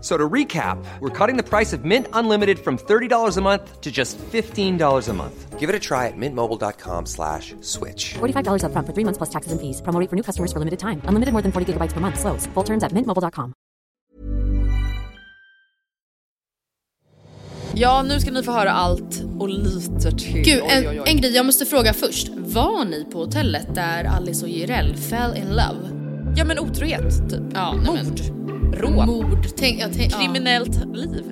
So to recap, we're cutting the price of Mint Unlimited from $30 a month to just $15 a month. Give it a try at mintmobile.com slash switch. $45 upfront for three months plus taxes and fees. Promo rate for new customers for limited time. Unlimited more than 40 gigabytes per month. Slows. Full terms at mintmobile.com. Ja, nu ska ni få höra allt och lite till. Gud, Oj, en, oj, oj. en grej jag måste fråga först. Var ni på hotellet där Alice och Jireel fell in love? Ja men otrohet, typ. Ja, nej, men- Mord, rån, Mord, tänk, jag tänk, ja. kriminellt liv.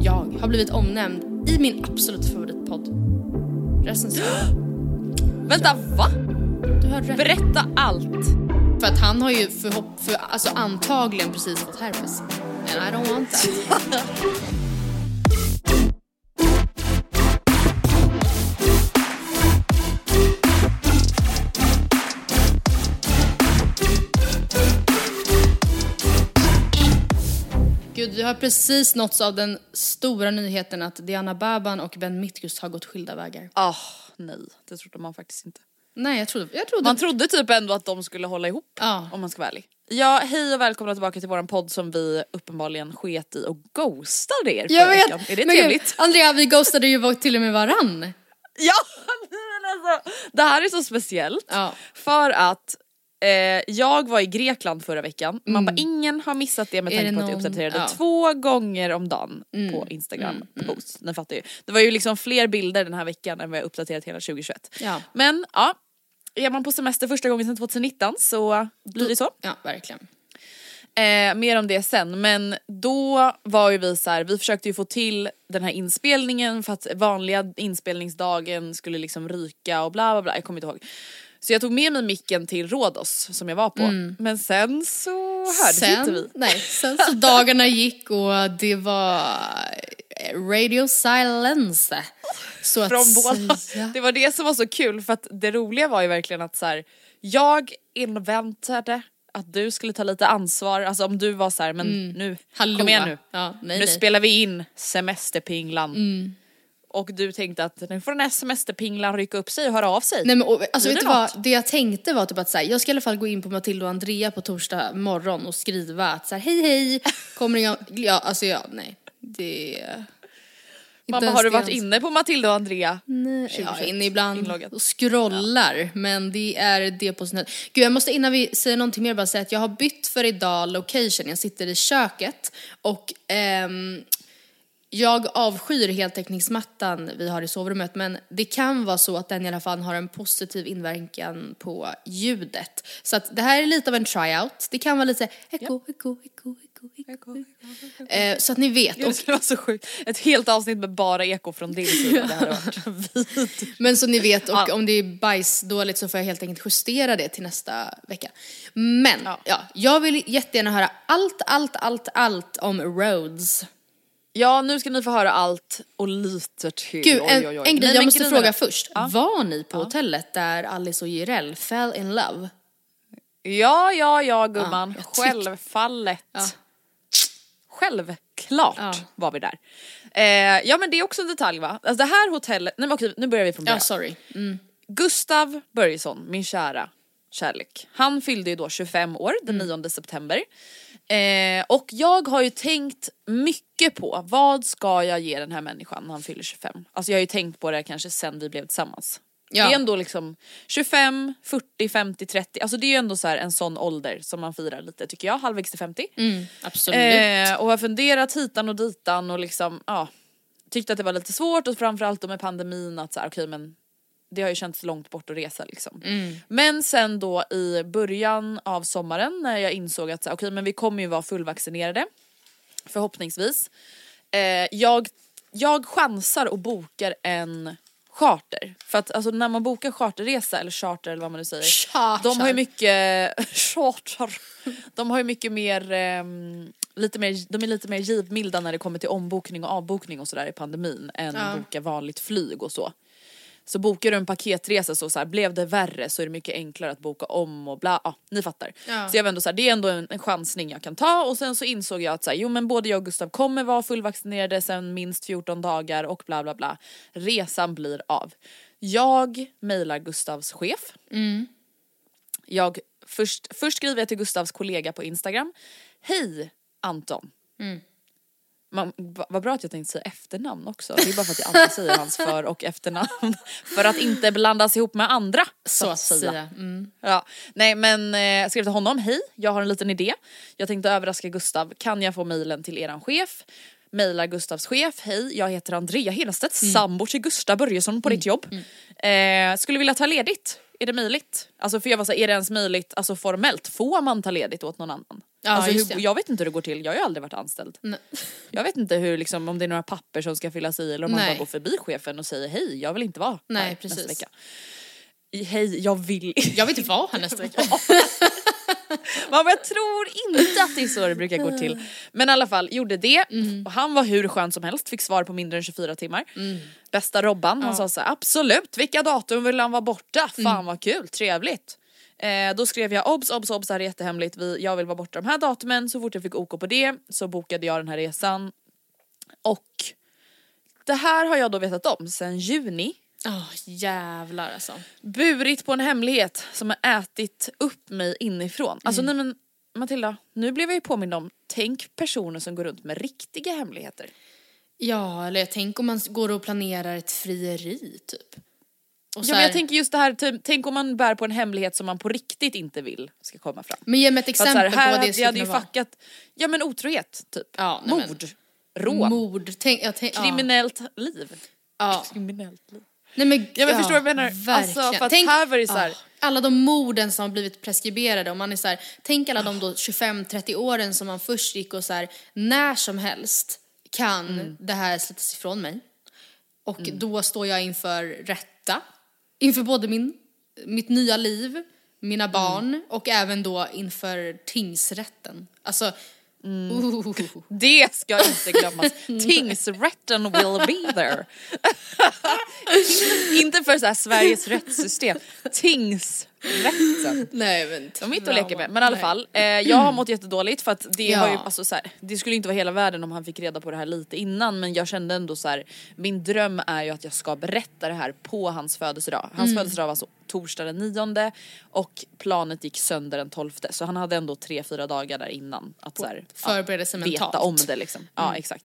Jag har blivit omnämnd i min absolut favoritpodd. Recensör. Vänta, va? Du har rätt. Berätta allt. För att han har ju förhopp, för, alltså antagligen precis fått herpes. And I don't want that. vi har precis nåtts av den stora nyheten att Diana Baban och Ben Mitkus har gått skilda vägar. Ah, nej, det trodde man faktiskt inte. Nej, jag trodde... Jag trodde Man trodde typ ändå att de skulle hålla ihop Ja. om man ska vara ärlig. Ja, hej och välkomna tillbaka till våran podd som vi uppenbarligen sket i och ghostade er Jag vet! veckan. Är det men gud, trevligt? Andrea, vi ghostade ju till och med varann. Ja, men alltså, det här är så speciellt Ja. för att eh, jag var i Grekland förra veckan, man bara ingen har missat det med Mm. Tanke på att jag uppdaterade ja. Mm. två gånger om dagen på Instagram post. Ni fattar ju. Det var ju liksom fler bilder den här veckan än vad jag uppdaterat hela 2021. Ja. Men ja, är man på semester första gången sedan 2019 så blir det så. Ja, verkligen. Eh, mer om det sen men då var ju vi så här, vi försökte ju få till den här inspelningen för att vanliga inspelningsdagen skulle liksom ryka och bla bla bla, jag kommer inte ihåg. Så jag tog med mig micken till Rhodos som jag var på men sen så hördes inte vi. Nej, sen så dagarna gick och det var radio silence. Så Från att båda. säga. Det var det som var så kul för att det roliga var ju verkligen att så här, jag inväntade att du skulle ta lite ansvar, alltså om du var så här, men nu, Hallå. kom igen nu. Ja, nej, nu nej. spelar vi in semesterpinglan. Och du tänkte att nu får den här semesterpinglan rycka upp sig och höra av sig. Nej men och, alltså vet du vad, det jag tänkte var typ att så här, jag ska i alla fall gå in på Matilda och Andrea på torsdag morgon och skriva att så här, hej hej, kommer inga, ja alltså ja, nej. Det... Mamma har du varit inne på Matilda och Andrea? Nej, ja, 2021 inne ibland inloggat? och scrollar. Men det är det på sin höjd. Gud, jag måste innan vi säger någonting mer bara säga att jag har bytt för idag location. Jag sitter i köket och ehm, jag avskyr heltäckningsmattan vi har i sovrummet men det kan vara så att den i alla fall har en positiv inverkan på ljudet. Så att det här är lite av en tryout. Det kan vara lite så här, eko, eko, eko, eko, eko. Eh, så att ni vet. Det skulle vara så sjukt. Ett helt avsnitt med bara eko från din sida. Det hade varit. Men så ni vet, och Ja. om det är bajsdåligt så får jag helt enkelt justera det till nästa vecka. Men, ja. Ja. jag vill jättegärna höra allt, allt, allt, allt om roads. Ja, nu ska ni få höra allt och lite till. Gud, Oj, en, oj, oj. en grej Nej, jag måste fråga det- först. Ja. Var ni på hotellet där Alice och Jireel fell in love? Ja, ja, ja gumman. tyck- Självfallet. Ja. Självklart Ja. var vi där. Eh, ja men det är också en detalj va? Alltså det här hotellet, nej men okej nu börjar vi från början. Ja, sorry. Mm. Gustav Börjesson, min kära kärlek, han fyllde ju då 25 år den 9 september. Eh, och jag har ju tänkt mycket på vad ska jag ge den här människan när han fyller 25? Alltså jag har ju tänkt på det kanske sen vi blev tillsammans. Ja. Det är ändå liksom 25, 40, 50, 30, alltså det är ju ändå så en sån ålder som man firar lite tycker jag, halvvägs till 50. Mm, absolut. Eh, och har funderat hitan och ditan och liksom, ja. Tyckte att det var lite svårt och framförallt då med pandemin att så här, okej men det har ju känts långt bort att resa liksom. Men sen då i början av sommaren när jag insåg att okej men vi kommer ju vara fullvaccinerade. Förhoppningsvis. Eh, jag, jag chansar och bokar en charter. För att alltså, när man bokar charterresa eller charter eller vad man nu säger. Charter. De har ju mycket, charter. De har ju mycket mer, ehm, lite mer, de är lite mer givmilda när det kommer till ombokning och avbokning och sådär i pandemin än Ja. boka vanligt flyg och så. Så bokar du en paketresa så, så här, blev det värre så är det mycket enklare att boka om och bla, ja ni fattar. Ja. Så jag var ändå så här, det är ändå en, en chansning jag kan ta och sen så insåg jag att så här, jo men både jag och Gustav kommer vara fullvaccinerade sen minst 14 dagar och bla bla bla. Resan blir av. Jag mejlar Gustavs chef. Jag först, först skriver jag till Gustavs kollega på Instagram. Hej Anton. Man, va- vad bra att jag tänkte säga efternamn också. Det är bara för att jag alltid säger hans för och efternamn. För att inte blandas ihop med andra. Så att säga. Mm. Ja, nej men eh, skrev till honom, hej jag har en liten idé. Jag tänkte överraska Gustav, kan jag få mejlen till eran chef? Mejlar Gustavs chef, hej jag heter Andrea Hedstedt, sambo till Gustav Börjesson på ditt jobb. Eh, skulle vilja ta ledigt, är det möjligt? Alltså för jag var så här, är det ens möjligt, alltså formellt, får man ta ledigt åt någon annan? Ja, alltså, just hur, jag vet inte hur det går till, jag har ju aldrig varit anställd. Nej. Jag vet inte hur, liksom, om det är några papper som ska fyllas i eller om man Nej. bara går förbi chefen och säger hej jag vill inte vara Nej, här precis. nästa vecka. Hej jag vill Jag vill inte vara här nästa vecka. Men jag tror inte att det är så det brukar gå till. Men i alla fall, gjorde det. Och han var hur skön som helst, fick svar på mindre än 24 timmar. Bästa Robban, han sa så här, absolut, vilka datum vill han vara borta? Fan vad kul, trevligt. Eh, då skrev jag obs, obs, obs, det här är jättehemligt, Vi, jag vill vara borta de här datumen. Så fort jag fick OK på det så bokade jag den här resan. Och det här har jag då vetat om sedan juni Åh jävlar alltså. burit på en hemlighet som har ätit upp mig inifrån. Alltså nej men Matilda, nu blev jag ju påmind om, tänk personer som går runt med riktiga hemligheter. Ja, eller jag tänk om man går och planerar ett frieri typ. Och Ja, men jag här- tänker just det här, typ, tänk om man bär på en hemlighet som man på riktigt inte vill ska komma fram. men ge mig ett exempel här, här på det jag skulle hade ju vara. fuckat, ja men otrohet typ. Ja, nej, men- Mord, rån, Mord, tänk, jag tänk, ja. kriminellt liv. Ja. Kriminellt liv. Nej men, Ja, men förstår du vad jag menar? Verkligen. Alltså, för att här var det så här- alla de morden som har blivit preskriberade och man är så här, tänk alla de då 25-30 åren som man först gick och så här, när som helst kan Mm. det här släppas ifrån mig. Och då står jag inför rätta, inför både min, mitt nya liv, mina Mm. barn och även då inför tingsrätten. Alltså, Mm. Det ska inte glömmas. Tingsrätten will be there. inte för så Sveriges rättssystem. Tingsrätten. nej men De är inte att leka med. Men i alla fall, eh, jag har mått jättedåligt för att det Ja. har ju, alltså så här, det skulle inte vara hela världen om han fick reda på det här lite innan men jag kände ändå så här, min dröm är ju att jag ska berätta det här på hans födelsedag. Hans födelsedag var så torsdag den nionde och planet gick sönder den tolfte så han hade ändå tre, fyra dagar där innan att så här, förbereda sig veta mentalt. om det liksom. Ja exakt.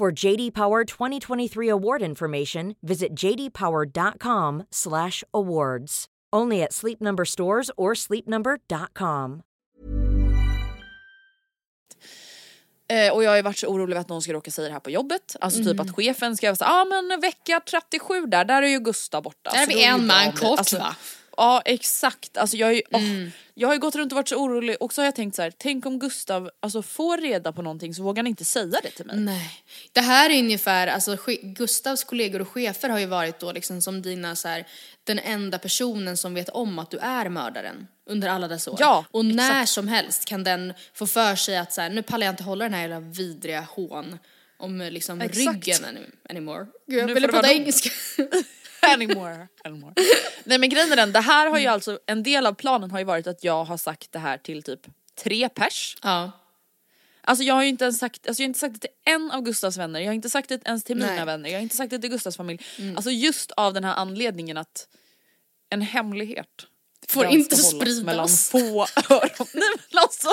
For JD Power 2023 award information, visit jdpower.com/awards. Only at Sleep Number stores or sleepnumber.com. Eh, och jag har ju varit så orolig att någon ska råka säga det här på jobbet. Alltså typ att chefen ska säga ja ah, men vecka 37 där, där är ju Gustav borta. Där är Så vi en man kort, alltså, va? Ja exakt, alltså jag, ju, åh, Mm. jag har ju gått runt och varit så orolig och så har jag tänkt så här: tänk om Gustav alltså, får reda på någonting så vågar han inte säga det till mig. Nej. Det här är ungefär, alltså Gustavs kollegor och chefer har ju varit då liksom som dina så här, den enda personen som vet om att du är mördaren under alla dessa år. Ja, och när exakt. som helst kan den få för sig att så här, nu pallar jag inte hålla den här jävla vidriga hån om liksom Exakt. ryggen any- anymore. Gud, jag Nu ville prata engelska. anymore, anymore. Nej men grejen är den, det här har ju alltså, en del av planen har ju varit att jag har sagt det här till typ tre pers. ja. Alltså jag har ju inte ens sagt, alltså jag har inte sagt det till en av Gustavs vänner, jag har inte sagt det ens till mina Nej. vänner, jag har inte sagt det till Gustavs familj. Alltså just av den här anledningen att en hemlighet Får inte spridas. mellan få öron. Nej men alltså,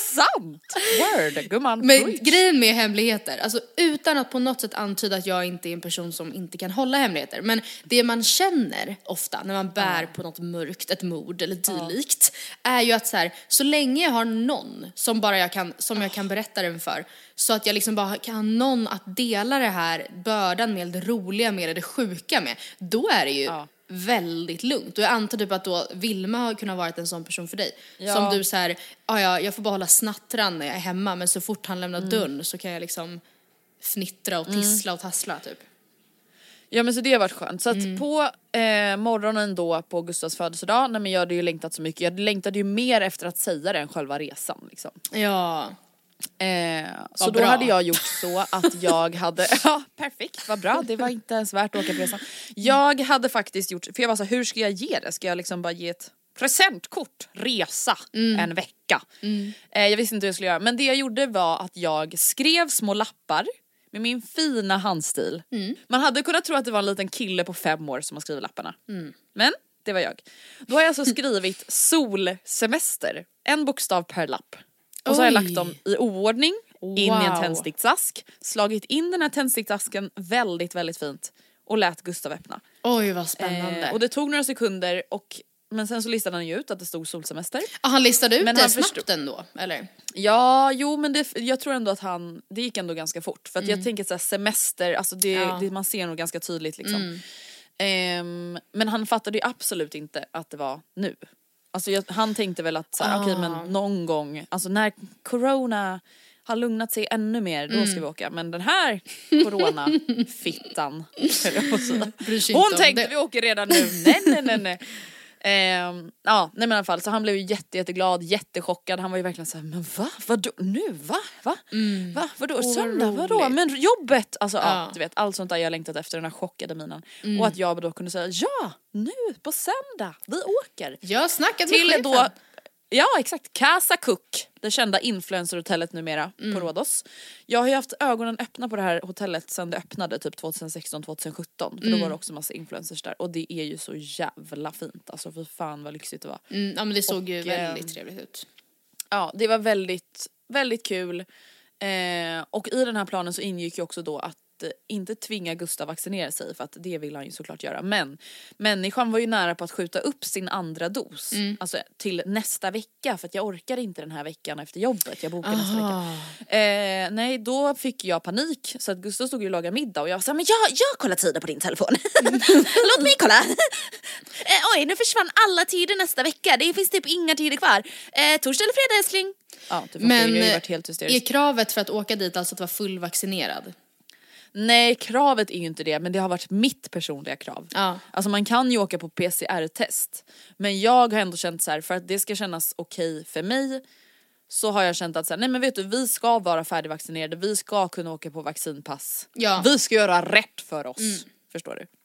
sant! Word gumman. Men preach. grejen med hemligheter, alltså utan att på något sätt antyda att jag inte är en person som inte kan hålla hemligheter, men det man känner ofta när man bär på något mörkt, ett mord eller dylikt, är ju att så här, så länge jag har någon som bara jag kan, som jag kan berätta den för, så att jag liksom bara kan ha någon att dela det här bördan med, det roliga med, det sjuka med, då är det ju Ja. Väldigt lugnt. Och jag antar typ att då Vilma har kunnat varit en sån person för dig. Ja. Som du så här, "Ah, ja, jag får bara hålla snattran när jag är hemma men så fort han lämnar dörren så kan jag liksom fnittra och tissla och tassla typ. Ja men så det har varit skönt. Så att Mm. på eh, morgonen då på Gustavs födelsedag, nej men jag hade ju längtat så mycket, jag längtade ju mer efter att säga det än själva resan liksom. Ja. Eh, så Vad då bra. hade jag gjort så att jag hade, ja perfekt, vad bra, det var inte ens värt att åka på resan. Jag hade faktiskt gjort, för jag var så här, hur ska jag ge det? Ska jag liksom bara ge ett presentkort, resa, en vecka? Eh, jag visste inte hur jag skulle göra, men det jag gjorde var att jag skrev små lappar med min fina handstil. Man hade kunnat tro att det var en liten kille på fem år som har skrivit lapparna. Men det var jag. Då har jag alltså skrivit solsemester, en bokstav per lapp. Och så har jag lagt dem i oordning in i en Wow. tändsticksask, slagit in den här tändsticksasken väldigt väldigt fint och lät Gustav öppna. Oj vad spännande. Eh, och det tog några sekunder och men sen så listade han ju ut att det stod solsemester. Ah, han listade ut Men det han snabbt förstod- ändå, eller? Ja, jo men det, jag tror ändå att han, det gick ändå ganska fort. För att jag tänker såhär semester, alltså det, Ja. det, man ser nog ganska tydligt liksom. Ehm, men han fattade ju absolut inte att det var nu. Alltså jag, han tänkte väl att såhär, okej men någon gång, alltså när corona har lugnat sig ännu mer, då ska vi åka. Men den här corona-fittan, Hon tänkte det. vi åker redan nu, nej nej nej nej. Ehm, ja nej men i alla fall så han blev ju jätte, jätteglad, jättechockad. Han var ju verkligen såhär, men va? Vadå nu? Va? Va? Va? Vadå? vad Söndag? Vadå? Men jobbet? Alltså ja. Ja. du vet allt sånt där jag längtat efter, den här chockade minen. Och att jag då kunde säga ja, nu på söndag, vi åker. Jag med Till chefen. då, ja exakt, Casa Cook, det kända influencerhotellet numera Mm. på Rhodos. Jag har ju haft ögonen öppna på det här hotellet sedan det öppnade typ 2016-2017 för då Mm. var det också massa influencers där och det är ju så jävla fint alltså fy fan vad lyxigt det var. Mm, ja men det såg ju Och, väldigt trevligt ut. Ja det var väldigt, väldigt kul eh, och i den här planen så ingick ju också då att eh, inte tvinga Gustav vaccinera sig för att det vill han ju såklart göra men människan var ju nära på att skjuta upp sin andra dos Mm. alltså till nästa vecka för att jag orkar inte den här veckan efter jobbet jag bokar nästa vecka. Eh, nej då fick jag panik så att Gustav stod ju och lagade middag och jag sa men jag, jag kollar tider på din telefon. Låt mig kolla. eh, oj nu försvann alla tider nästa vecka det finns typ inga tider kvar. Eh, torsdag eller fredag älskling? Ja Men eh, varit helt är kravet för att åka dit alltså att vara fullvaccinerad? Nej kravet är ju inte det men det har varit mitt personliga krav. Ja. Alltså man kan ju åka på PCR-test men jag har ändå känt så här för att det ska kännas okej för mig så har jag känt att så här, nej men vet du vi ska vara färdigvaccinerade, vi ska kunna åka på vaccinpass. Ja. Vi ska göra rätt för oss. Förstår du?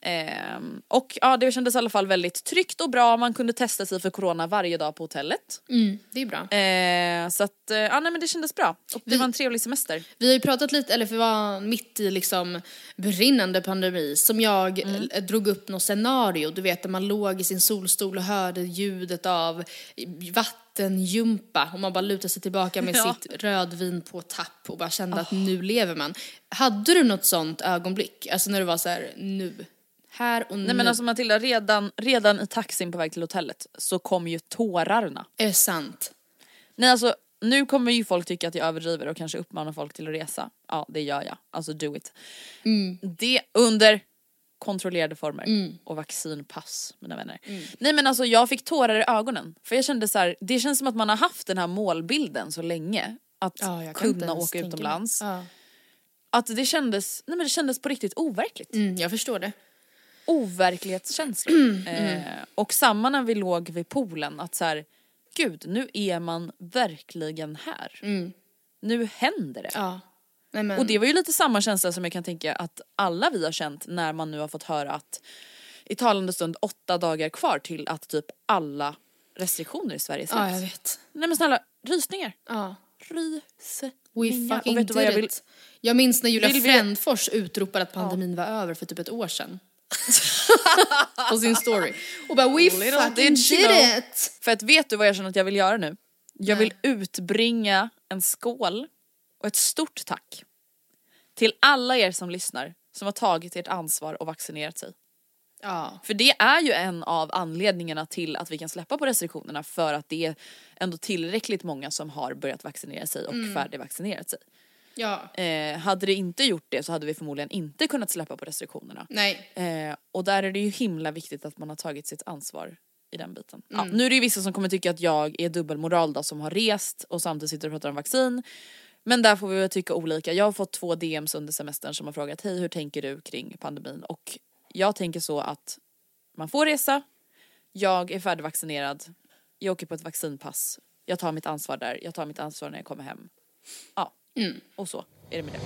Ehm, och ja det kändes i alla fall väldigt tryggt och bra, man kunde testa sig för corona varje dag på hotellet. Mm, det är bra. Ehm, så att eh, ja nej men det kändes bra och det Vi- var en trevlig semester. Vi har ju pratat lite, eller för vi var mitt i liksom brinnande pandemi, som jag eh, drog upp något scenario, du vet där man låg i sin solstol och hörde ljudet av vattengympa och man bara lutade sig tillbaka med Ja. sitt rödvin på tapp och bara kände att nu lever man. Hade du något sånt ögonblick? Alltså när du var så här, nu, här och nu. Nej men alltså Matilda, redan, redan i taxin på väg till hotellet så kom ju tårarna. Är det sant? Nej alltså nu kommer ju folk tycka att jag överdriver och kanske uppmanar folk till att resa. Ja det gör jag, alltså do it. Det under kontrollerade former och vaccinpass mina vänner. Nej men alltså jag fick tårar i ögonen för jag kände så här, det känns som att man har haft den här målbilden så länge. Att Ja, kunna åka utomlands. Ja. Att det kändes, nej men det kändes på riktigt overkligt. Mm, jag förstår det. Overklighetskänsla. Eh, och samma när vi låg vid poolen att så här, gud nu är man verkligen här. Nu händer det. Ja. Nej, Och det var ju lite samma känsla som jag kan tänka att alla vi har känt när man nu har fått höra att i talande stund åtta dagar kvar till att typ alla restriktioner i Sverige släpps. Ja, jag vet. Nej men snälla, rysningar. Ja. Rysningar. We Och fucking vet du vad jag did vill? Jag minns när Julia Vill vi- Frändfors utropade att pandemin var över för typ ett år sedan. På sin story. Och bara we Little fucking did did, it! För att vet du vad jag känner att jag vill göra nu? Jag Nej. vill utbringa en skål och ett stort tack till alla er som lyssnar som har tagit ert ansvar och vaccinerat sig. Ja. För det är ju en av anledningarna till att vi kan släppa på restriktionerna för att det är ändå tillräckligt många som har börjat vaccinera sig och färdigvaccinerat sig. Ja. Eh, hade det inte gjort det så hade vi förmodligen inte kunnat släppa på restriktionerna. Nej. Eh, och där är det ju himla viktigt att man har tagit sitt ansvar i den biten. Ja, nu är det ju vissa som kommer tycka att jag är dubbelmoral då som har rest och samtidigt sitter och pratar om vaccin. Men där får vi väl tycka olika. Jag har fått två DMs under semestern som har frågat hej hur tänker du kring pandemin? Och jag tänker så att man får resa, jag är färdigvaccinerad, jag åker på ett vaccinpass, jag tar mitt ansvar där, jag tar mitt ansvar när jag kommer hem. Ja, och så är det med det.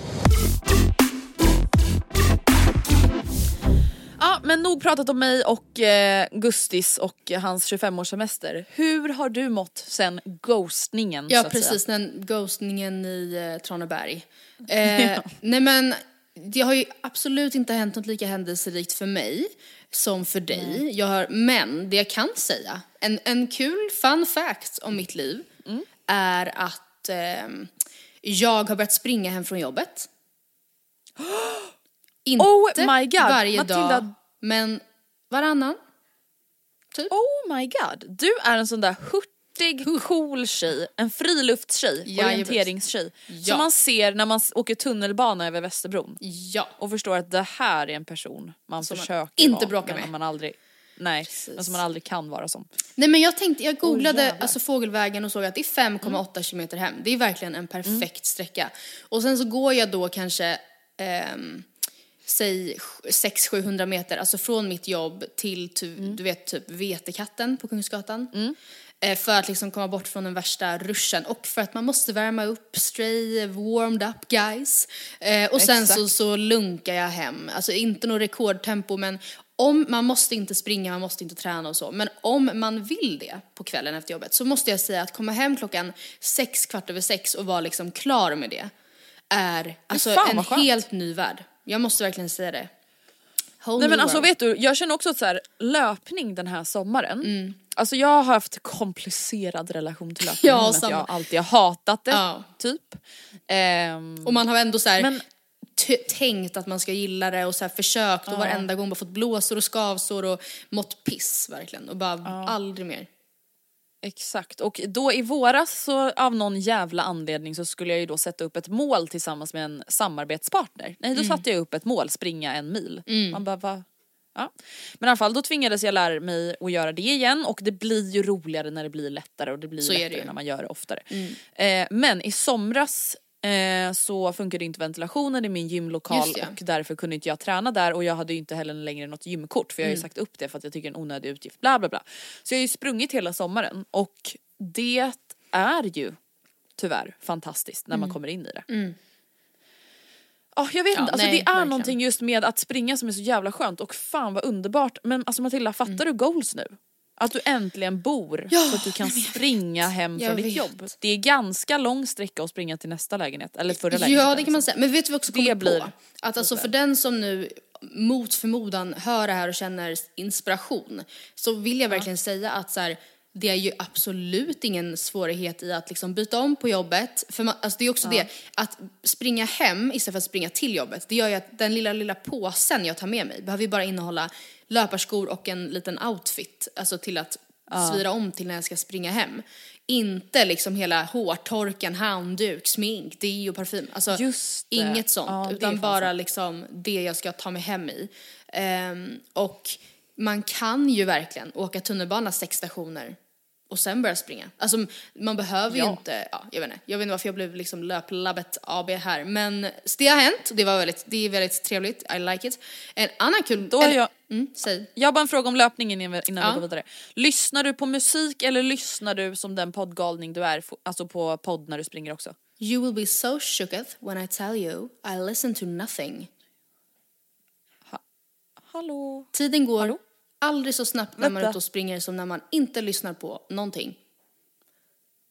Ja men nog pratat om mig och eh, Gustis och hans 25-årssemester. Hur har du mått sen ghostningen Ja precis, den ghostningen i eh, Traneberg. Eh, nej men det har ju absolut inte hänt något lika händelserikt för mig som för dig. Jag har, men det jag kan säga, en, en kul fun fact om mitt liv Mm. är att ehm, jag har börjat springa hem från jobbet. Inte Oh my God, varje Matilda. dag, men varannan. Typ. Oh my god, du är en sån där hurtig, cool tjej, en friluftstjej, Jajamän. orienteringstjej. Ja. Som man ser när man åker tunnelbana över Västerbron. Ja. Och förstår att det här är en person man Som man försöker inte vara, bråkar men med. Man aldrig, nej, men som man aldrig kan vara som. Nej men jag tänkte, jag googlade jävlar. alltså fågelvägen och såg att det är 5,8 kilometer hem. Det är verkligen en perfekt sträcka. Och sen så går jag då kanske, ehm, säg 600-700 meter, alltså från mitt jobb till ty, du vet typ Vetekatten på Kungsgatan. Eh, för att liksom komma bort från den värsta ruschen och för att man måste värma upp, stray warmed up guys. Eh, och sen så, så lunkar jag hem, alltså inte något rekordtempo men om, man måste inte springa, man måste inte träna och så, men om man vill det på kvällen efter jobbet så måste jag säga att komma hem klockan sex, kvart över sex och vara liksom klar med det är alltså fan, en skönt. helt ny värld. Jag måste verkligen säga det. Whole Nej men alltså world. vet du, jag känner också att så här, löpning den här sommaren, Mm. alltså jag har haft komplicerad relation till löpning. Ja, jag alltid har hatat det, Ja. typ. Ehm, Och man har ändå så här Men- tänkt att man ska gilla det och så här försökt och varenda gång bara fått blåsor och skavsår och mått piss verkligen och bara aldrig mer. Exakt, och då i våras så av någon jävla anledning så skulle jag ju då sätta upp ett mål tillsammans med en samarbetspartner. Nej då satte jag upp ett mål, springa en mil. Man bara va? Ja. Men i alla fall då tvingades jag lära mig att göra det igen och det blir ju roligare när det blir lättare och det blir Så det lättare ju. när man gör det oftare. Eh, men i somras eh, så funkade inte ventilationen i min gymlokal och därför kunde inte jag träna där och jag hade ju inte heller längre något gymkort för jag har Mm. ju sagt upp det för att jag tycker det är en onödig utgift. Bla bla bla. Så jag har ju sprungit hela sommaren och det är ju tyvärr fantastiskt när man kommer in i det. Ja, jag vet Mm. Ja, inte, alltså nej, det är verkligen. någonting just med att springa som är så jävla skönt och fan vad underbart. Men alltså Matilda, fattar Mm. du goals nu? Att du äntligen bor Ja, så att du kan springa hem Jag från ditt vet. jobb. Det är ganska lång sträcka att springa till nästa lägenhet, eller förra lägenheten. Ja det kan man liksom. säga. Men vet du vad vi också kommer blir på? Att alltså för den som nu mot förmodan hör det här och känner inspiration så vill jag verkligen säga att så här, det är ju absolut ingen svårighet i att liksom byta om på jobbet. För man, alltså det är också det, att springa hem istället för att springa till jobbet, det gör ju att den lilla, lilla påsen jag tar med mig behöver ju bara innehålla löparskor och en liten outfit, alltså till att svira om till när jag ska springa hem. Inte liksom hela hårtorken, handduk, smink, deo, parfym. Alltså inget sånt. Ja, utan bara sant. liksom det jag ska ta mig hem i. Ehm, och man kan ju verkligen åka tunnelbana sex stationer och sen börja springa. Alltså man behöver ju Ja. inte, ja, jag vet inte, jag vet inte varför jag blev liksom löplabbet AB här men det har hänt det var väldigt, det är väldigt trevligt, I like it. En annan kul, Då har jag- mm, säg. Jag har bara en fråga om löpningen innan Ja. vi går vidare. Lyssnar du på musik eller lyssnar du som den poddgalning du är, alltså på podd när du springer också? You will be so shooketh when I tell you I listen to nothing. Hallå? Tiden går Hallå? Aldrig så snabbt när man är ute och springer som när man inte lyssnar på någonting.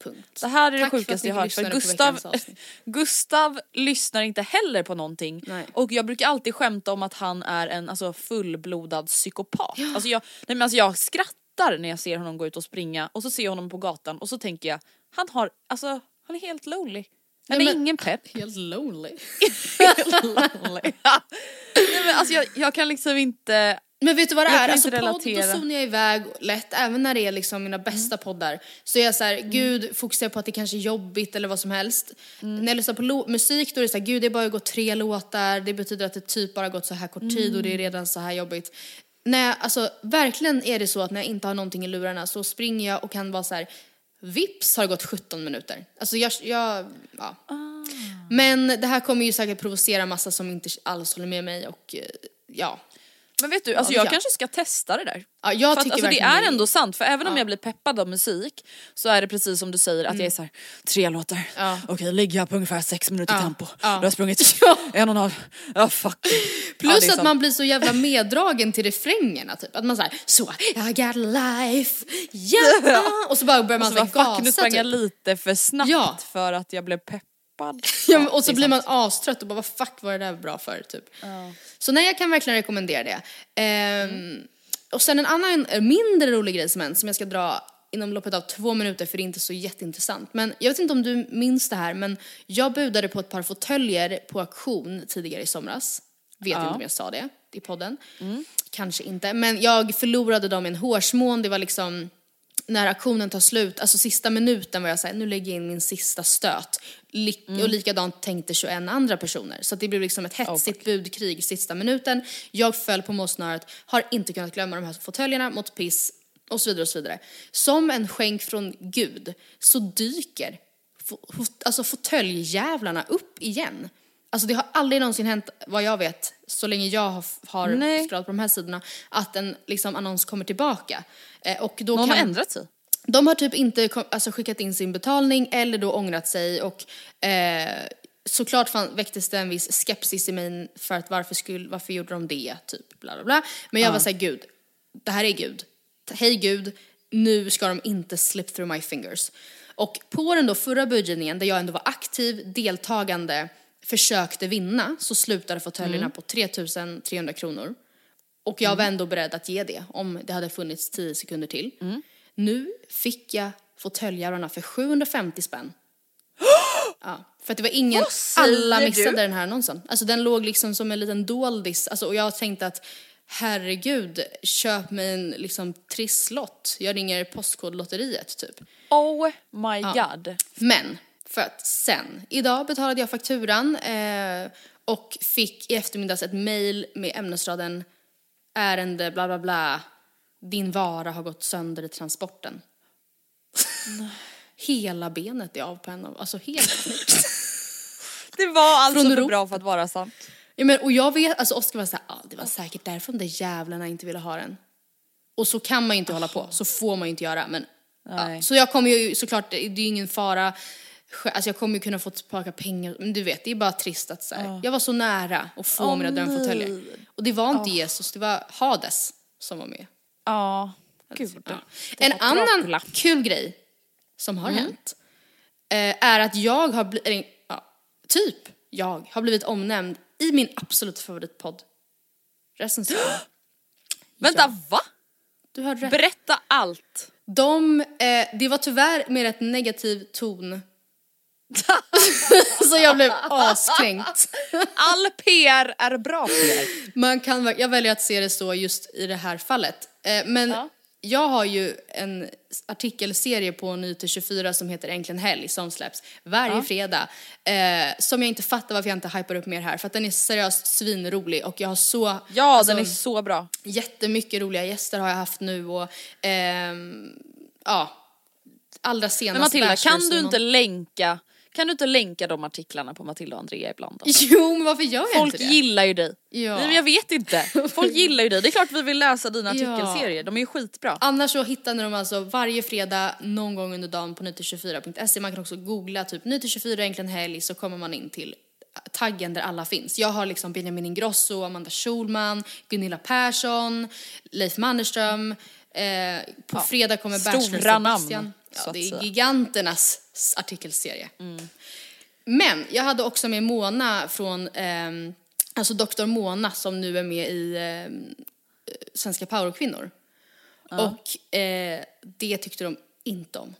Punkt. Det här är det Tack för att sjukaste jag har hört för Gustav. Gustav lyssnar inte heller på någonting. Nej. Och jag brukar alltid skämta om att han är en alltså, fullblodad psykopat. Alltså, jag, nej, men alltså, jag skrattar när jag ser honom gå ut och springa och så ser jag honom på gatan och så tänker jag, han har, alltså han är helt lonely. Han Nej, är men- ingen pepp. Helt lonely. Helt lonely. nej, men alltså, jag, jag kan liksom inte Men vet du vad det Jag är? Alltså inte podd, då relatera. zonar jag iväg lätt, även när det är liksom mina bästa Mm. poddar. Så är jag såhär, gud fokuserar på att det kanske är jobbigt eller vad som helst. Mm. När jag lyssnar på musik då är det såhär, gud det har bara gått tre låtar, det betyder att det typ bara gått så här kort tid och det Mm. är redan så här jobbigt. När, alltså verkligen är det så att när jag inte har någonting i lurarna så springer jag och kan vara så här. Vips har det gått 17 minuter. Alltså jag, jag ja. Ah. Men det här kommer ju säkert provocera massa som inte alls håller med mig och eh, ja. Men vet du, alltså Ja, jag ja. kanske ska testa det där. Ja, jag för att, alltså, det är ändå sant, för även om Ja. jag blir peppad av musik så är det precis som du säger att jag är så här, tre låtar, Mm. Ja. okej ligger jag på ungefär sex minuter Ja. tempo, Ja. då har jag sprungit en och en halv, ja fuck. Ja, Plus att sant. man blir så jävla meddragen till refrängerna typ. Att man såhär, så I got life, yeah! Och så bara börjar man så såhär bara, fuck, nu gasa sprang jag typ. lite för snabbt för att jag blev peppad. Ja, och så blir man astrött och bara vad fuck var det där bra för typ. Så nej jag kan verkligen rekommendera det. Ehm, Och sen en annan mindre rolig grej som hänt som jag ska dra inom loppet av två minuter för det är inte så jätteintressant. Men jag vet inte om du minns det här men jag budade på ett par fåtöljer på auktion tidigare i somras. Vet inte om jag sa det i podden. Kanske inte. Men jag förlorade dem i en hårsmån. Det var liksom när auktionen tar slut, alltså sista minuten var jag såhär, nu lägger jag in min sista stöt. Lik- Mm. Och likadant tänkte 21 andra personer. Så det blev liksom ett hetsigt budkrig sista minuten. Jag föll på målsnöret, har inte kunnat glömma de här fåtöljerna, mått piss och så vidare och så vidare. Som en skänk från Gud så dyker alltså fåtöljjävlarna upp igen. Alltså det har aldrig någonsin hänt, vad jag vet, så länge jag har, har Nej. scrollat på de här sidorna, att en liksom, annons kommer tillbaka. Eh, och då Någon kan, har ändrat sig. de har typ inte kom, alltså, skickat in sin betalning eller då ångrat sig och eh, såklart fan, väcktes det en viss skepsis i mig för att varför, skulle, varför gjorde de det, typ bla bla bla. Men jag var såhär, gud, det här är Gud. Hej Gud, nu ska de inte slip through my fingers. Och på den då förra budgivningen där jag ändå var aktiv, deltagande, försökte vinna så slutade fåtöljerna på 3300 kronor. Och jag var ändå beredd att ge det om det hade funnits 10 sekunder till. Nu fick jag fåtöljävlarna för 750 spänn. ja, för att det var ingen, alla du? missade den här annonsen. Alltså den låg liksom som en liten doldis. Alltså, och jag tänkte att herregud, köp mig en liksom trisslott. Jag ringer Postkodlotteriet typ. Oh my god. Men för att sen, idag betalade jag fakturan eh, och fick i eftermiddags ett mail med ämnesraden ärende bla bla bla. Din vara har gått sönder i transporten. Hela benet är av på en av, alltså helt Det var alltså Från för bra för att vara sant. ja, men, Och jag vet, alltså Oskar var såhär, ah, det var säkert därför de där jävlarna inte ville ha den. Och så kan man ju inte hålla på, så får man ju inte göra. Men, ja. Så jag kommer ju såklart, det är ju ingen fara. Alltså jag kommer ju kunna få tillbaka pengar, men du vet det är bara trist att så här, jag var så nära att få Åh, mina drömfåtöljer. Och det var inte Jesus, det var Hades som var med. Ja, gud. Ja. En annan Dracula. kul grej som har hänt eh, är att jag har blivit, ja, typ jag har blivit omnämnd i min absolut favoritpodd. Recension. Vänta, va? Du hörde rätt. Berätta allt. De, eh, det var tyvärr med ett negativ ton. så jag blev askränkt. All PR är bra PR. Man kan, jag väljer att se det så just i det här fallet. Eh, men Ja. jag har ju en artikelserie på Nyheter 24 som heter Äntligen helg som släpps varje fredag. Eh, som jag inte fattar varför jag inte hypar upp mer här för att den är seriöst svinrolig och jag har så, Ja, alltså, den är så bra. jättemycket roliga gäster har jag haft nu och ehm, ja, allra senast Men Matilda, kan du inte länka kan du inte länka de artiklarna på Matilda och Andrea ibland? Då? Jo, men varför gör jag Folk inte det? gillar ju dig. Ja. Jag vet inte. Folk gillar ju dig. Det är klart vi vill läsa dina Ja. artikelserier, de är ju skitbra. Annars så hittar ni dem alltså varje fredag någon gång under dagen på nyheter24.se. Man kan också googla typ nyheter24 äntligen helg så kommer man in till taggen där alla finns. Jag har liksom Benjamin Ingrosso, Amanda Schulman, Gunilla Persson, Leif Mannerström. Eh, på fredag kommer stora Bachelor namn, Ja, det är giganternas artikelserie. Men jag hade också med Mona från, ehm, alltså Dr. Mona som nu är med i ehm, Svenska powerkvinnor. Och eh, det tyckte de inte om.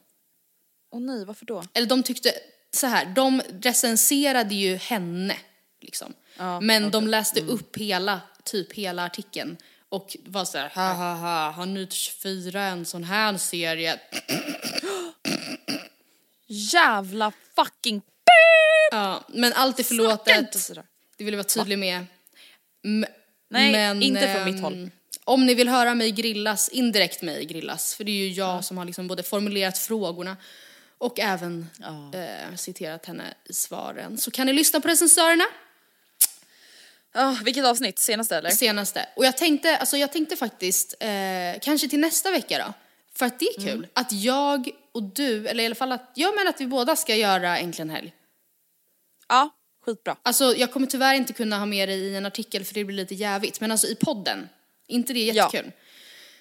Åh nej, varför då? Eller de tyckte, så här, de recenserade ju henne liksom. Men de läste upp hela, typ hela artikeln. Och var så här, ha ha ha, har Nytt 24 en sån här serie? Jävla fucking Ja, men allt är förlåtet. sådär. Det vill jag vara tydlig med. M- Nej, inte från mitt ehm, håll. Om ni vill höra mig grillas, indirekt mig grillas, för det är ju jag som har liksom både formulerat frågorna och även eh, citerat henne i svaren. Så kan ni lyssna på recensörerna, Ah, vilket avsnitt? Senaste eller? senaste. Och jag tänkte, alltså jag tänkte faktiskt, eh, kanske till nästa vecka då, för att det är kul, Mm. att jag och du, eller i alla fall att, jag menar att vi båda ska göra Äntligen helg. Ja, skitbra. Alltså jag kommer tyvärr inte kunna ha med dig i en artikel för det blir lite jävigt, men alltså i podden, inte det Ja. jättekul?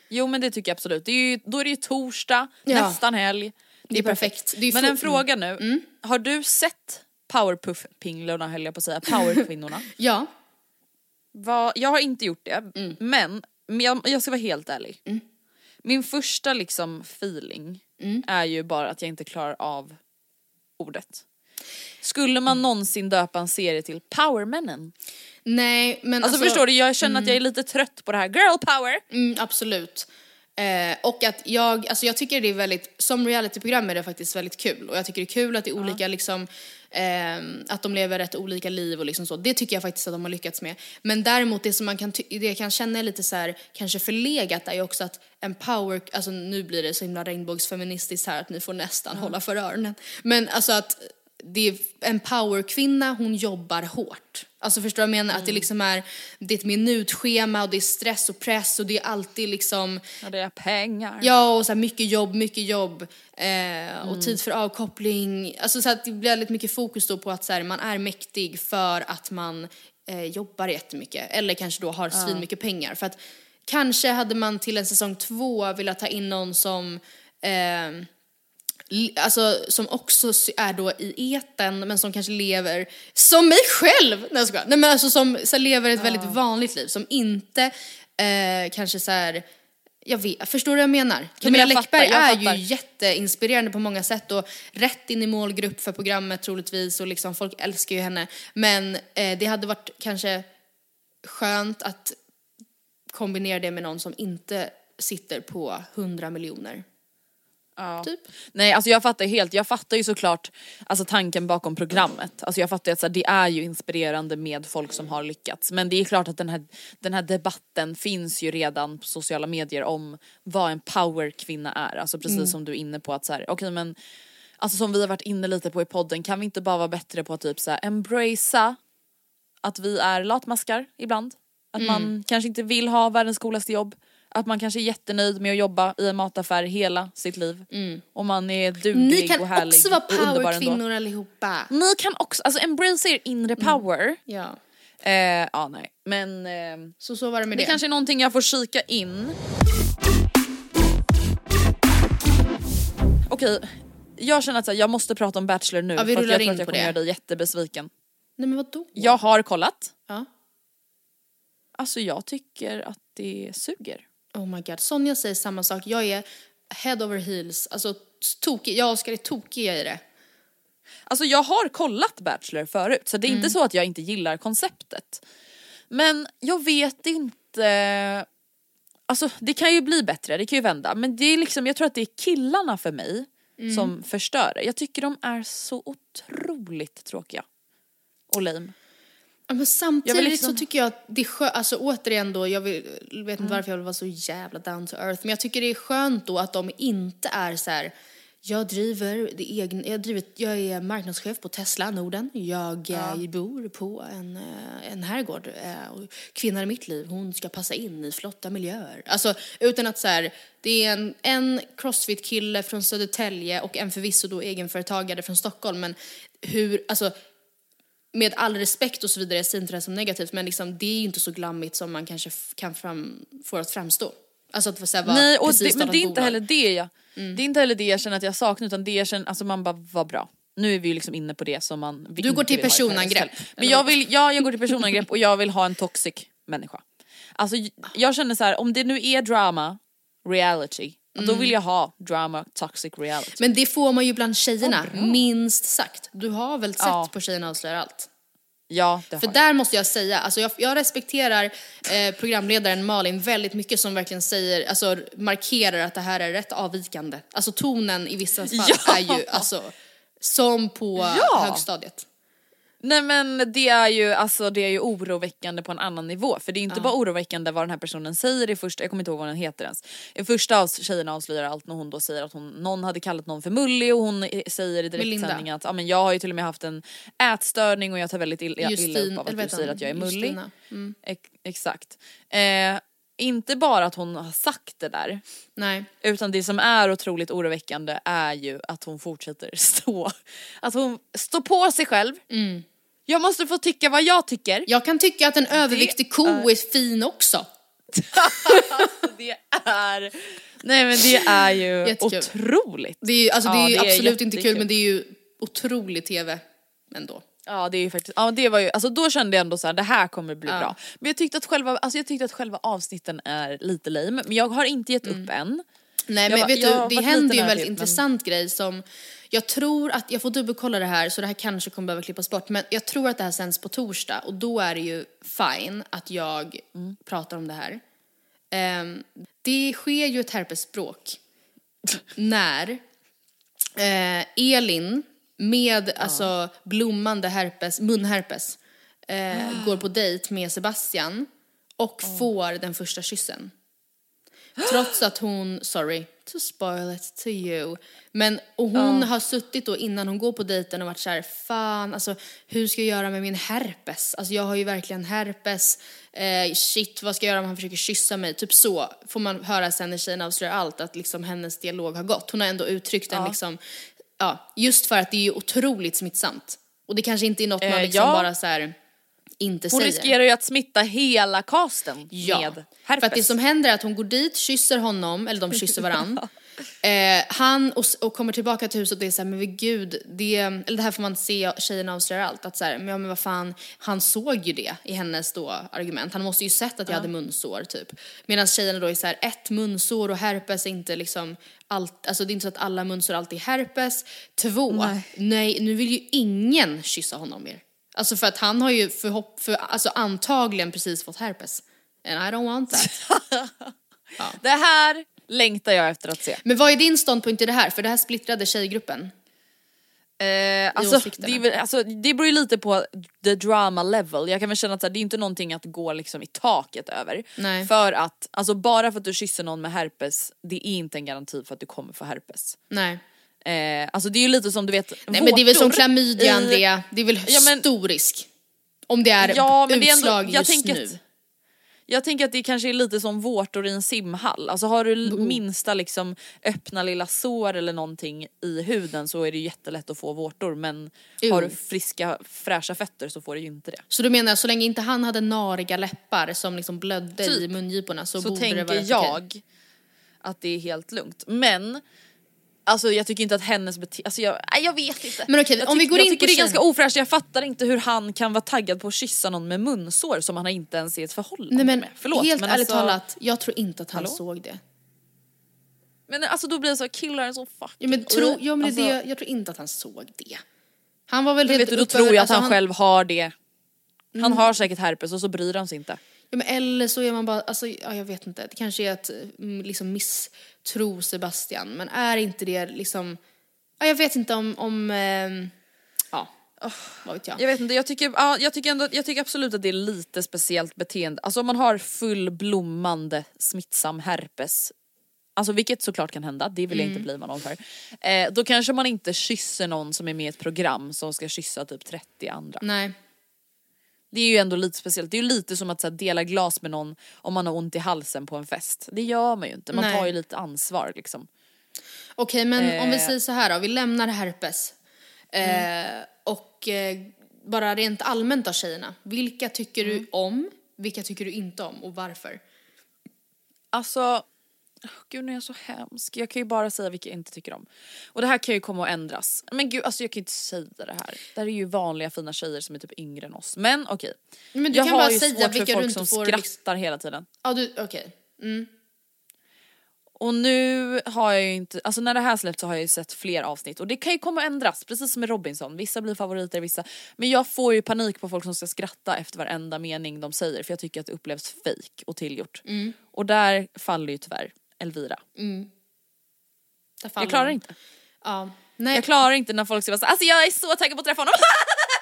Jo men det tycker jag absolut. Det är ju, då är det ju torsdag, Ja. nästan helg. Det är perfekt. Det är Men en fråga nu. Har du sett powerpuff-pinglorna höll jag på att säga, powerkvinnorna? Ja. Vad- jag har inte gjort det, Mm. men, jag, jag ska vara helt ärlig. Min första liksom feeling Mm. är ju bara att jag inte klarar av ordet. Skulle Mm. man någonsin döpa en serie till Powermännen? Nej, men Alltså, förstår du, jag känner att jag är lite trött på det här girl power. Mm, absolut. Eh, och att jag, alltså jag tycker det är väldigt, som realityprogram är det faktiskt väldigt kul. Och jag tycker det är kul att det är olika liksom, ehm, att de lever rätt olika liv och liksom så. Det tycker jag faktiskt att de har lyckats med. Men däremot det som man kan, det jag kan känna är lite så här, kanske förlegat är ju också att en power, alltså nu blir det så himla regnbågsfeministiskt här att ni får nästan hålla för öronen. Men alltså att det är en powerkvinna, hon jobbar hårt. Alltså förstår du vad jag menar? Att det liksom är, det är ett minutschema och det är stress och press och det är alltid liksom Ja, det är pengar. Ja, och så här mycket jobb, mycket jobb eh, och tid för avkoppling. Alltså så att det blir väldigt mycket fokus då på att så här, man är mäktig för att man eh, jobbar jättemycket eller kanske då har svin mycket pengar. För att kanske hade man till en säsong två velat ta in någon som eh, Alltså som också är då i eten men som kanske lever som mig själv! Nej jag skojar. Nej men alltså som så här, lever ett väldigt vanligt liv som inte eh, kanske så här jag vet, förstår du vad jag menar? Camilla jag fattar, Läckberg jag är fattar. ju jätteinspirerande på många sätt och rätt in i målgrupp för programmet troligtvis och liksom folk älskar ju henne. Men eh, det hade varit kanske skönt att kombinera det med någon som inte sitter på 100 miljoner. Ja. Typ. Nej alltså jag fattar helt, jag fattar ju såklart alltså tanken bakom programmet. Alltså jag fattar ju att så här, det är ju inspirerande med folk som har lyckats. Men det är klart att den här, den här debatten finns ju redan på sociala medier om vad en powerkvinna är. Alltså precis som du är inne på att så här, okej men Alltså som vi har varit inne lite på i podden, kan vi inte bara vara bättre på att typ så här, embracea att vi är latmaskar ibland? Att man kanske inte vill ha världens coolaste jobb. Att man kanske är jättenöjd med att jobba i en mataffär hela sitt liv. Och man är duglig Ni kan och härlig också vara och underbar ändå. powerkvinnor allihopa. Ni kan också, alltså embrace er inre power. Ja, Eh, ja nej, men eh, så så var det med det det. kanske är någonting jag får kika in. Okej, jag känner att jag måste prata om Bachelor nu Ja, vi för jag tror in att jag kommer det. göra dig jättebesviken. Nej men vadå? Jag har kollat, Ja. alltså jag tycker att det suger. Oh my god, Sonja säger samma sak. Jag är head over heels, alltså tokig. Jag och Oskar är tokiga i det. Alltså jag har kollat Bachelor förut så det är Mm. inte så att jag inte gillar konceptet. Men jag vet inte, alltså det kan ju bli bättre, det kan ju vända. Men det är liksom, jag tror att det är killarna för mig Mm. som förstör det. Jag tycker de är så otroligt tråkiga. Och lame. Ja, men samtidigt liksom- så tycker jag att det är skönt, alltså återigen då, jag vill, vet Mm. inte varför jag vill vara så jävla down to earth, men jag tycker det är skönt då att de inte är så här. jag driver det egna, jag, driver, jag är marknadschef på Tesla Norden, jag eh, bor på en, eh, en herrgård eh, och kvinnan i mitt liv, hon ska passa in i flotta miljöer. Alltså utan att så här, det är en, en crossfit-kille från Södertälje och en förvisso då egenföretagare från Stockholm, men hur, alltså med all respekt och så vidare, jag säger inte det som negativt, men liksom, det är ju inte så glammigt som man kanske kan fram, få att framstå. Alltså att vara Nej, och det, men det är inte bolag. heller det jag, Mm. det är inte heller det jag känner att jag saknar utan det jag känner, alltså man bara var bra. Nu är vi ju liksom inne på det som man Du går till personangrepp. Men jag vad? vill, ja jag går till personangrepp och jag vill ha en toxic människa. Alltså jag känner så här, om det nu är drama, reality, då vill jag ha drama, toxic reality. Men det får man ju bland tjejerna, minst sagt. Du har väl sett Ja. på Tjejerna avslöjar allt? ja, det För har där måste jag säga, alltså jag, jag respekterar eh, programledaren Malin väldigt mycket som verkligen säger, alltså markerar att det här är rätt avvikande. Alltså tonen i vissa fall Ja. är ju alltså som på Ja. högstadiet. Nej men det är ju alltså det är ju oroväckande på en annan nivå för det är inte bara oroväckande vad den här personen säger i första, jag kommer inte ihåg vad den heter ens. I första av tjejerna avslöjar allt när hon då säger att hon, någon hade kallat någon för mullig och hon säger i direktsändning att ja, men jag har ju till och med haft en ätstörning och jag tar väldigt illa, illa Justin- upp av att du säger att jag är mullig. Mm. Ex- exakt. Eh, inte bara att hon har sagt det där Nej. utan det som är otroligt oroväckande är ju att hon fortsätter stå, att hon står på sig själv. Jag måste få tycka vad jag tycker. Jag kan tycka att en överviktig ko är fin också. Det är, nej men det är ju Jättekul. otroligt. Det är, alltså, det Ja, är ju det är absolut inte kul men det är ju otrolig tv ändå. Ja det är ju faktiskt, ja det var ju, alltså då kände jag ändå så här, det här kommer bli Ja. bra. Men jag tyckte att själva, alltså jag tyckte att själva avsnitten är lite lame, men jag har inte gett upp än. Nej men vet jag har du, det händer ju en väldigt men- intressant grej som jag tror att, jag får dubbelkolla det här så det här kanske kommer behöva klippas bort men jag tror att det här sänds på torsdag och då är det ju fine att jag Mm. pratar om det här. Ehm, det sker ju ett herpesspråk när eh, Elin med alltså blommande herpes, munherpes eh, går på dejt med Sebastian och får den första kyssen. Trots att hon, sorry to spoil it to you, men och hon har suttit då innan hon går på dejten och varit såhär, fan alltså hur ska jag göra med min herpes? Alltså jag har ju verkligen herpes, eh, shit vad ska jag göra om han försöker kyssa mig? Typ så får man höra sen när tjejen avslöjar allt att liksom hennes dialog har gått. Hon har ändå uttryckt en liksom, ja just för att det är ju otroligt smittsamt. Och det kanske inte är något man Eh, liksom ja. bara så här inte Hon säger. riskerar ju att smitta hela casten Ja, med herpes. för att det som händer är att hon går dit, kysser honom, eller de kysser varann. eh, han och, och kommer tillbaka till huset och det är såhär, men gud, det, eller det här får man se, tjejerna avslöjar allt, att såhär, men, ja, men vad fan, han såg ju det i hennes då argument, han måste ju sett att jag hade munsår typ. Medan tjejerna då är såhär, ett munsår och herpes är inte liksom allt, alltså det är inte så att alla munsår alltid är herpes. Två, nej. nu vill ju ingen kyssa honom mer. Alltså för att han har ju förhopp, för, alltså antagligen precis fått herpes. And I don't want that. Det här längtar jag efter att se. Men vad är din ståndpunkt i det här? För det här splittrade tjejgruppen. Eh, alltså, det, är väl, alltså, det beror ju lite på the drama level. Jag kan väl känna att så här, det är inte någonting att gå liksom i taket över. Nej. För att, alltså bara för att du kysser någon med herpes, det är inte en garanti för att du kommer få herpes. Nej. Eh, alltså det är ju lite som du vet Nej men det är väl som klamydian i- det, är väl Ja, men- stor risk. Om det är Ja, men det är ändå- utslag jag just tänker nu. Jag tänker att det kanske är lite som vårtor i en simhall. Alltså har du l- minsta liksom öppna lilla sår eller någonting i huden så är det jättelätt att få vårtor men Jo. har du friska fräscha fötter så får du ju inte det. Så du menar så länge inte han hade nariga läppar som liksom blödde i Typ. mungiporna så, så borde det vara tänker okej. jag att det är helt lugnt. Men Alltså jag tycker inte att hennes beteende, alltså jag, nej, jag vet inte. Men okej, jag om vi går jag in tycker på det är ganska ofräscht, jag fattar inte hur han kan vara taggad på att kyssa någon med munsår som han inte ens är i ett förhållande Nej men med. Förlåt helt men ärligt alltså, talat, jag tror inte att han Hallå? såg det. Men alltså då blir det så, killar är så fucking Ja men, tro, ja, men alltså, det, jag tror inte att han såg det. Han var väl men helt vet du, då tror jag att alltså, han, själv har det. Han har säkert herpes och så bryr han sig inte. Ja, men eller så är man bara, alltså, ja, jag vet inte, det kanske är att mm, liksom misstro Sebastian, men är inte det liksom, ja, jag vet inte om, om ehm, ja, vad vet jag. Jag vet inte, jag tycker, ja, jag, tycker ändå, jag tycker absolut att det är lite speciellt beteende. Alltså om man har fullblommande smittsam herpes, alltså vilket såklart kan hända, det vill jag inte bli någon för. Eh, då kanske man inte kysser någon som är med i ett program som ska kyssa typ 30 andra. Nej. Det är ju ändå lite speciellt, det är ju lite som att här, dela glas med någon om man har ont i halsen på en fest. Det gör man ju inte, man Nej. tar ju lite ansvar liksom. Okej, men om vi Eh. säger så här då, vi lämnar herpes. Eh, och eh, bara rent allmänt av tjejerna, vilka tycker du om, vilka tycker du inte om och varför? Alltså, gud nu är jag så hemsk. Jag kan ju bara säga vilka jag inte tycker om. Och det här kan ju komma att ändras. Men gud alltså jag kan inte säga det här. Det här är ju vanliga fina tjejer som är typ yngre än oss. Men okej. Men du jag kan har bara ju säga svårt för vilka folk du inte som får skrattar liksom- hela tiden. Ja, du, okej. Och nu har jag ju inte, alltså när det här släppts så har jag ju sett fler avsnitt och det kan ju komma att ändras precis som med Robinson. Vissa blir favoriter, vissa. Men jag får ju panik på folk som ska skratta efter varenda mening de säger för jag tycker att det upplevs fake och tillgjort. Mm. Och där faller ju tyvärr Elvira. Faller Jag klarar inte. Ja. Nej, Jag klarar inte när folk säger såhär, alltså jag är så taggad på att träffa honom.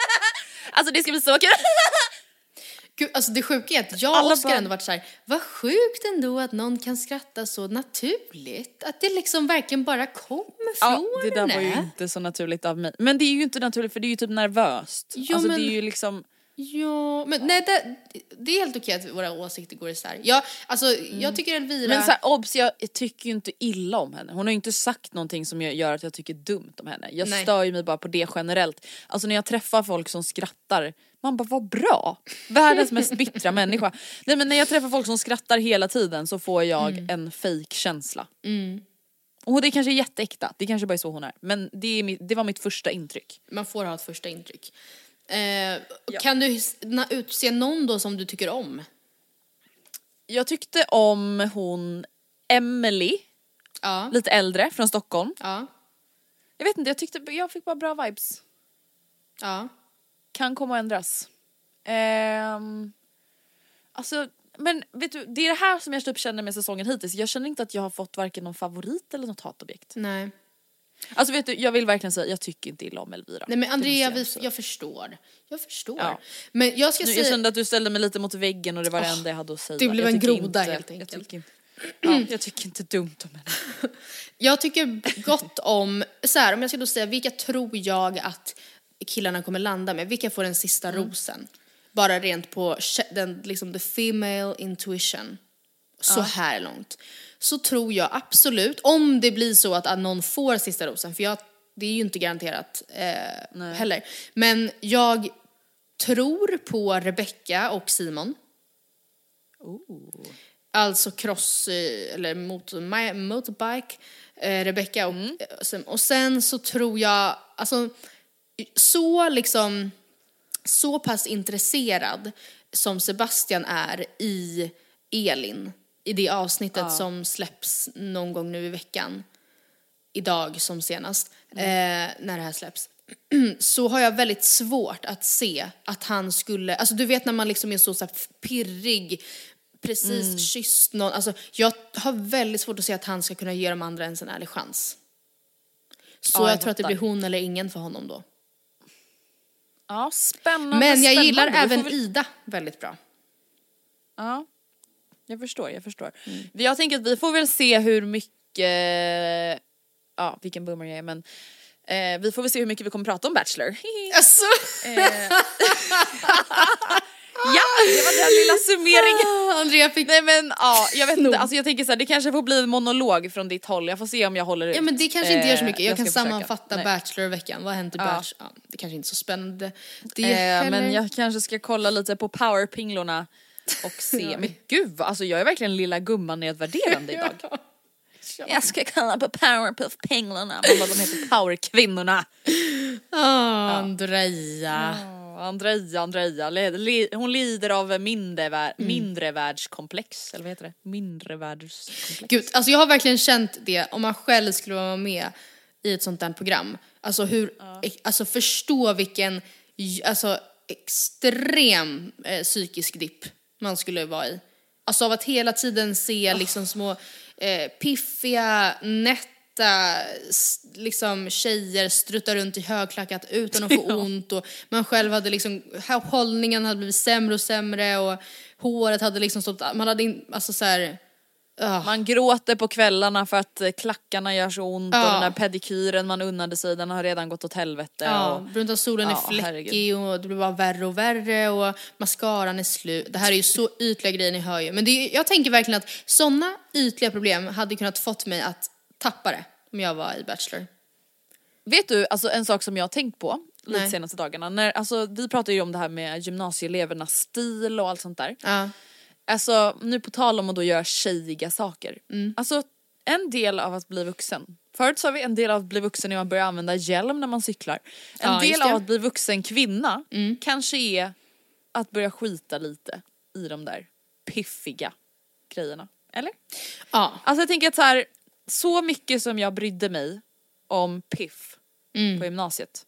alltså det ska bli så kul. Gud, alltså det sjuka är att jag och Oskar ändå varit såhär, vad sjukt ändå att någon kan skratta så naturligt. Att det liksom verkligen bara kommer från Ja, det där var ju henne. inte så naturligt av mig. Men det är ju inte naturligt för det är ju typ nervöst. Jo, alltså men- det är ju liksom Ja, men nej det, det är helt okej att våra åsikter går isär. Jag, alltså, jag tycker Elvira... Men såhär obs, jag tycker ju inte illa om henne. Hon har ju inte sagt någonting som gör att jag tycker dumt om henne. Jag Nej. stör ju mig bara på det generellt. Alltså när jag träffar folk som skrattar, man bara vad bra! Världens mest bittra människa. Nej men när jag träffar folk som skrattar hela tiden så får jag Mm. en fake känsla Och det kanske är jätteäkta, det kanske bara är så hon är. Men det, är mitt, det var mitt första intryck. Man får ha ett första intryck. Eh, Kan du utse någon då som du tycker om? Jag tyckte om hon Emily, Ja. lite äldre från Stockholm. Ja. Jag vet inte, jag tyckte jag fick bara bra vibes. Ja. Kan komma att ändras. Ehm, alltså, men vet du, det är det här som jag typ känner med säsongen hittills. Jag känner inte att jag har fått varken någon favorit eller något hatobjekt. Nej. Alltså vet du, jag vill verkligen säga, jag tycker inte illa om Elvira. Nej men Andrea, jag jag förstår. Jag förstår. Ja. Men jag ska Nu, säga... jag kände att du ställde mig lite mot väggen och det var det enda jag hade att säga. det blev en groda inte- helt enkelt. Jag tycker, inte- ja, jag tycker inte dumt om henne. Jag tycker gott om, så här, om jag ska då säga vilka tror jag att killarna kommer landa med, vilka får den sista Mm. rosen? Bara rent på den, liksom the female intuition. Så här långt. Så tror jag absolut, om det blir så att, någon får sista rosen, för jag, det är ju inte garanterat eh, heller. Men jag tror på Rebecca och Simon. Alltså cross, eh, eller motor, motorbike, eh, Rebecca och, Mm. eh, och sen så tror jag, alltså så liksom, så pass intresserad som Sebastian är i Elin, i det avsnittet som släpps någon gång nu i veckan, idag som senast, Mm. eh, när det här släpps, så har jag väldigt svårt att se att han skulle, alltså du vet när man liksom är så, så här pirrig, precis Mm. kysst någon, alltså jag har väldigt svårt att se att han ska kunna ge de andra ens en ärlig chans. Så Ja, jag, jag tror att det blir hon eller ingen för honom då. Ja, spännande. Men jag spännande. gillar Vi även väl- Ida väldigt bra. Ja, jag förstår, jag förstår. Mm. Jag tänker att vi får väl se hur mycket, ja vilken boomer jag är men eh, vi får väl se hur mycket vi kommer prata om Bachelor. Alltså. ja, det var den lilla summeringen. Andrea fick... Nej men ja, jag vet inte, alltså jag tänker så här, det kanske får bli en monolog från ditt håll, jag får se om jag håller ut. Ja men det kanske inte gör så Eh, mycket. Jag, kan ska försöka. sammanfatta. Bachelor-veckan. Vad har hänt i Ja. Bachelor? Ja, det kanske inte är så spännande. Det Eh, men jag kanske ska kolla lite på powerpinglorna och se. Men gud vad- alltså jag är verkligen lilla gumman nedvärderande idag. Jag ska kolla på powerpuff-pinglorna. Bara, de heter powerkvinnorna. Ah, Andrea. Oh, Andrea, Andrea, hon lider av mindre, mindrevärldskomplex, eller vad heter det? Mindrevärldskomplex. Gud, alltså jag har verkligen känt det om man själv skulle vara med i ett sånt där program. Alltså hur, alltså förstå vilken, alltså extrem eh, psykisk dipp man skulle vara i. Alltså av att hela tiden se liksom små eh, piffiga, nätta liksom tjejer strutta runt i högklackat utan att få ont och man själv hade liksom, hå- hållningen hade blivit sämre och sämre och håret hade liksom stått, man hade in, alltså så här, ah. Man gråter på kvällarna för att eh, klackarna gör så ont Ja. och den där pedikyren man unnade sig den har redan gått åt helvete. Ja, Och, brunta solen är fläckig herregud. och det blir bara värre och värre och mascaran är slut. Det här är ju så ytliga grejer ni hör ju. Men är, jag tänker verkligen att sådana ytliga problem hade kunnat fått mig att tappa det om jag var i Bachelor. Vet du, alltså en sak som jag har tänkt på Nej. senaste dagarna. När, alltså, vi pratar ju om det här med gymnasieelevernas stil och allt sånt där. Ja. Alltså nu på tal om att då göra tjejiga saker. Alltså en del av att bli vuxen. Förut sa vi en del av att bli vuxen är att man börjar använda hjälm när man cyklar. En Ja, del av det. att bli vuxen kvinna kanske är att börja skita lite i de där piffiga grejerna. Eller? Ja. Alltså jag tänker att så här, så mycket som jag brydde mig om piff på gymnasiet.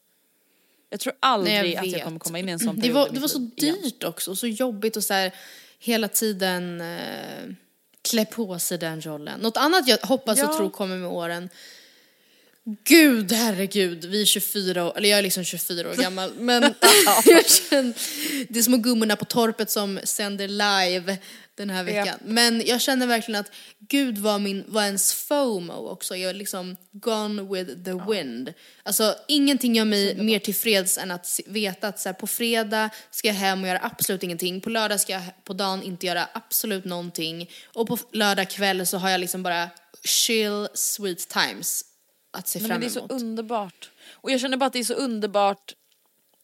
Jag tror aldrig Nej, jag att jag kommer komma in i en sån Det period var, i det var så liv igen. dyrt också och så jobbigt och så här hela tiden eh, klä på sig den rollen. Något annat jag hoppas och Ja. tror kommer med åren Gud, herregud, vi är 24 år, eller jag är liksom 24 år gammal, men jag känner, det är små gummorna på torpet som sänder live den här veckan. Ja. Men jag känner verkligen att gud var min, var ens FOMO också, jag är liksom gone with the wind. Alltså ingenting gör mig mer tillfreds än att veta att så här, på fredag ska jag hem och göra absolut ingenting, på lördag ska jag på dagen inte göra absolut någonting. Och på lördag kväll så har jag liksom bara chill sweet times att se Nej, fram men det är emot. så underbart. Och jag känner bara att det är så underbart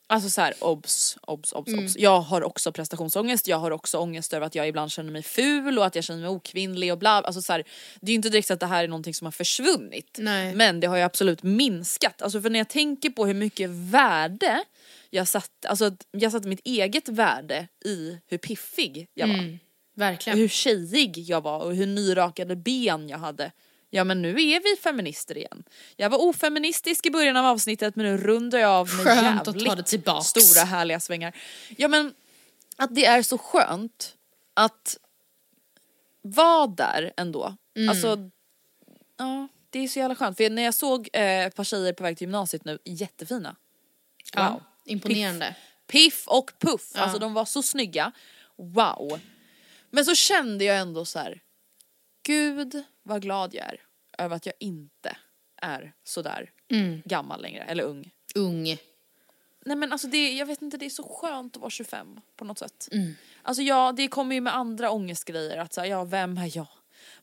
Alltså så här, obs, obs, obs, Mm. obs. Jag har också prestationsångest, jag har också ångest över att jag ibland känner mig ful och att jag känner mig okvinnlig och bla. Alltså så här, det är ju inte direkt så att det här är någonting som har försvunnit. Nej. Men det har ju absolut minskat. Alltså för när jag tänker på hur mycket värde jag satte, alltså jag satte mitt eget värde i hur piffig jag var. Mm. Verkligen. hur tjejig jag var och hur nyrakade ben jag hade. Ja men nu är vi feminister igen. Jag var ofeministisk i början av avsnittet men nu rundar jag av med Skönt att jävligt ta det tillbaks. stora härliga svängar. Ja men att det är så skönt att vara där ändå. Mm. Alltså, ja det är så jävla skönt. För när jag såg eh, ett par tjejer på väg till gymnasiet nu, jättefina. Ja, Wow. imponerande. Piff och puff, alltså de var så snygga. Wow. Men så kände jag ändå så här. Gud vad glad jag är över att jag inte är sådär gammal längre, eller ung. Ung. Nej men alltså det, jag vet inte, det är så skönt att vara 25 på något sätt. Alltså ja, det kommer ju med andra ångestgrejer att säga, ja vem är jag?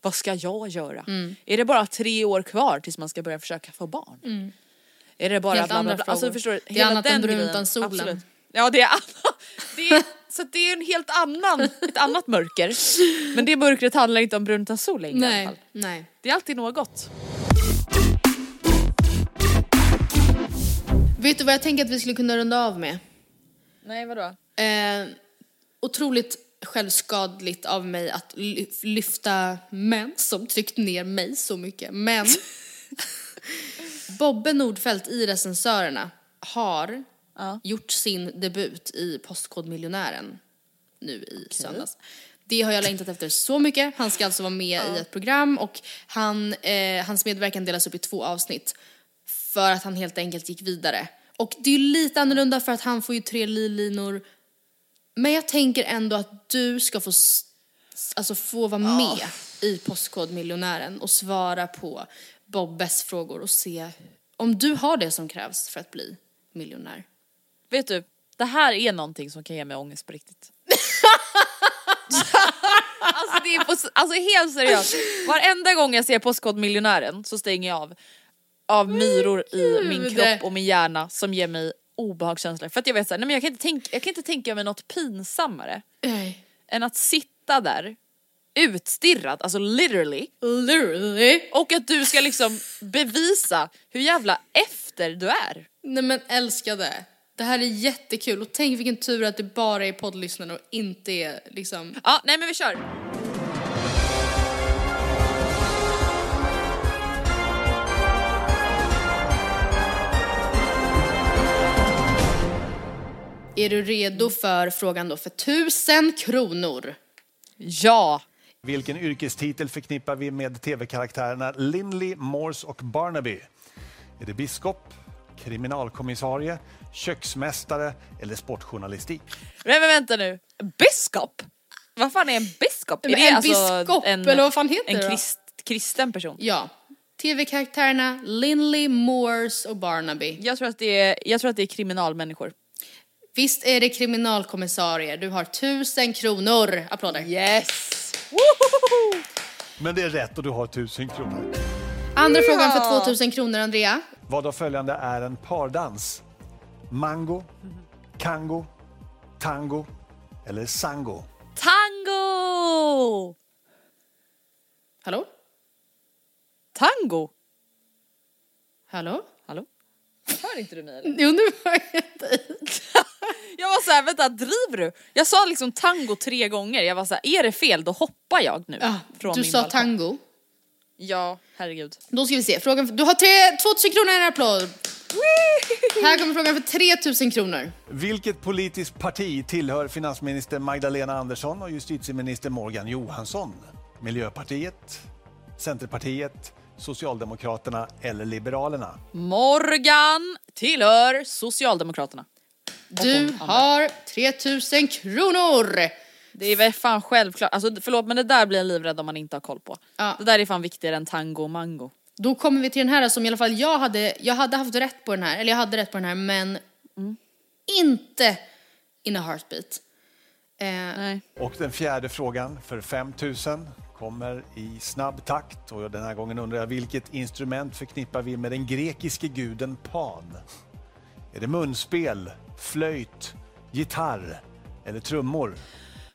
Vad ska jag göra? Är det bara tre år kvar tills man ska börja försöka få barn? Är det bara Helt bla, bla, andra bla. frågor. Alltså förstår du, Det är annat än den brunt grejen, utan solen. absolut. Ja det är, det är så det är en helt annan, ett annat mörker. Men det mörkret handlar inte om brunt utan sol längre i alla Nej, fall. nej. Det är alltid något. Vet du vad jag tänker att vi skulle kunna runda av med? Nej vadå? Eh, otroligt självskadligt av mig att ly- lyfta män som tryckt ner mig så mycket. Men Bobbe Nordfeldt i Recensörerna har gjort sin debut i Postkodmiljonären nu i söndags. Det har jag längtat efter så mycket. Han ska alltså vara med i ett program och han, eh, hans medverkan delas upp i två avsnitt. För att han helt enkelt gick vidare. Och det är ju lite annorlunda för att han får ju tre livlinor. Men jag tänker ändå att du ska få, alltså få vara med i Postkodmiljonären och svara på Bobbes frågor och se om du har det som krävs för att bli miljonär. Vet du, det här är någonting som kan ge mig ångest på riktigt. alltså det är på, alltså helt seriöst. Varenda gång jag ser Postkodmiljonären så stänger jag av. Av myror i min kropp och min hjärna som ger mig obehagskänslor. För att jag vet såhär, nej men jag kan inte tänka, jag kan inte tänka mig något pinsammare Nej. än att sitta där utstirrad, alltså literally. Literally. Och att du ska liksom bevisa hur jävla efter du är. Nej men älskade. Det här är jättekul och tänk vilken tur att det bara är poddlyssnarna och inte är liksom... Ja, nej men vi kör. Är du redo för frågan då för tusen kronor? Ja! Vilken yrkestitel förknippar vi med tv-karaktärerna Lindley, Morse och Barnaby? Är det biskop, kriminalkommissarie, köksmästare eller sportjournalistik? Men, men vänta nu, biskop? Vad fan är en biskop? Men är det en alltså biskop, eller vad fan heter en det krist, kristen person? Ja. Tv-karaktärerna Lindley, Morse och Barnaby. Jag tror, att det är, jag tror att det är kriminalmänniskor. Visst är det kriminalkommissarier. Du har tusen kronor. Applåder. Yes! Men det är rätt och du har 1000 kronor. Andra frågan för 2000 kronor, Andrea. Vad av följande är en pardans? Mango, kango, tango eller sango? Tango! Hallå? Tango? Hallå? Hallå? Hör inte du mig eller? Jo, nu hör jag dig. Jag var såhär, vänta driver du? Jag sa liksom tango tre gånger, jag var såhär, är det fel då hoppar jag nu. Ja, från du min sa balkong. tango. Ja, herregud. Då ska vi se. Frågan, du har tre, 2000 kronor i en applåd. Här kommer frågan för 3000 kronor. Vilket politiskt parti tillhör finansminister Magdalena Andersson och justitieminister Morgan Johansson? Miljöpartiet, Centerpartiet, Socialdemokraterna eller Liberalerna? Morgan tillhör Socialdemokraterna. Du har 3000 kronor. Det är väl fan självklart, alltså förlåt men det där blir jag livrädd om man inte har koll på. Ja. Det där är fan viktigare än tango och mango. Då kommer vi till den här som i alla fall jag hade, jag hade haft rätt på den här, eller jag hade rätt på den här men inte in a heartbeat. Eh, Nej. Och den fjärde frågan för 5 000 kommer i snabb takt. Och den här gången undrar jag vilket instrument förknippar vi med den grekiske guden Pan? Är det munspel, flöjt, gitarr eller trummor?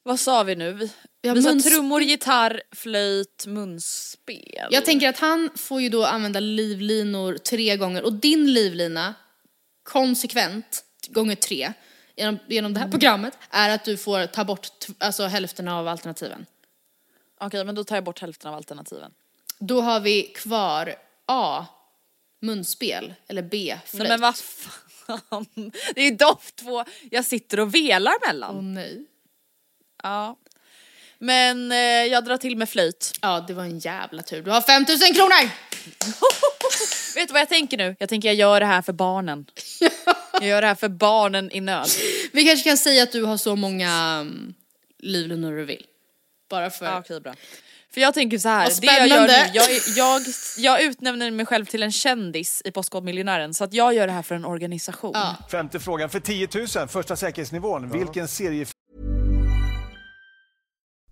Vad sa vi nu? Vi, Ja, vi sa trummor, gitarr, flöjt, munspel. jag tänker att han får ju då använda livlinor tre gånger och din livlina konsekvent gånger tre genom, genom det här programmet är att du får ta bort alltså, hälften av alternativen. Okej men då tar jag bort hälften av alternativen. Då har vi kvar A. Munspel eller B. Flöjt. Nej men vad fan. Det är ju de två jag sitter och velar mellan. Åh nej. Ja. Men eh, jag drar till med flöjt. Ja, det var en jävla tur. Du har 5000 kronor! Vet du vad jag tänker nu? Jag tänker jag gör det här för barnen. Jag gör det här för barnen i nöd. Vi kanske kan säga att du har så många um, livlinor du vill. Bara för... Ja, okej bra. För jag tänker så här, det jag gör nu, jag, jag, jag utnämner mig själv till en kändis i Postkodmiljonären så att jag gör det här för en organisation. Ja. Femte frågan för 10 000, första säkerhetsnivån. Vilken serie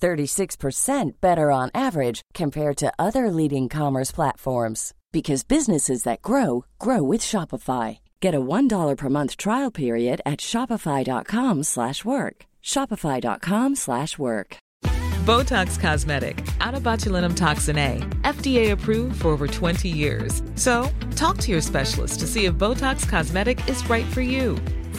36% better on average compared to other leading commerce platforms because businesses that grow grow with Shopify. Get a $1 per month trial period at shopify.com/work. shopify.com/work. Botox Cosmetic, out of botulinum toxin A, FDA approved for over 20 years. So, talk to your specialist to see if Botox Cosmetic is right for you.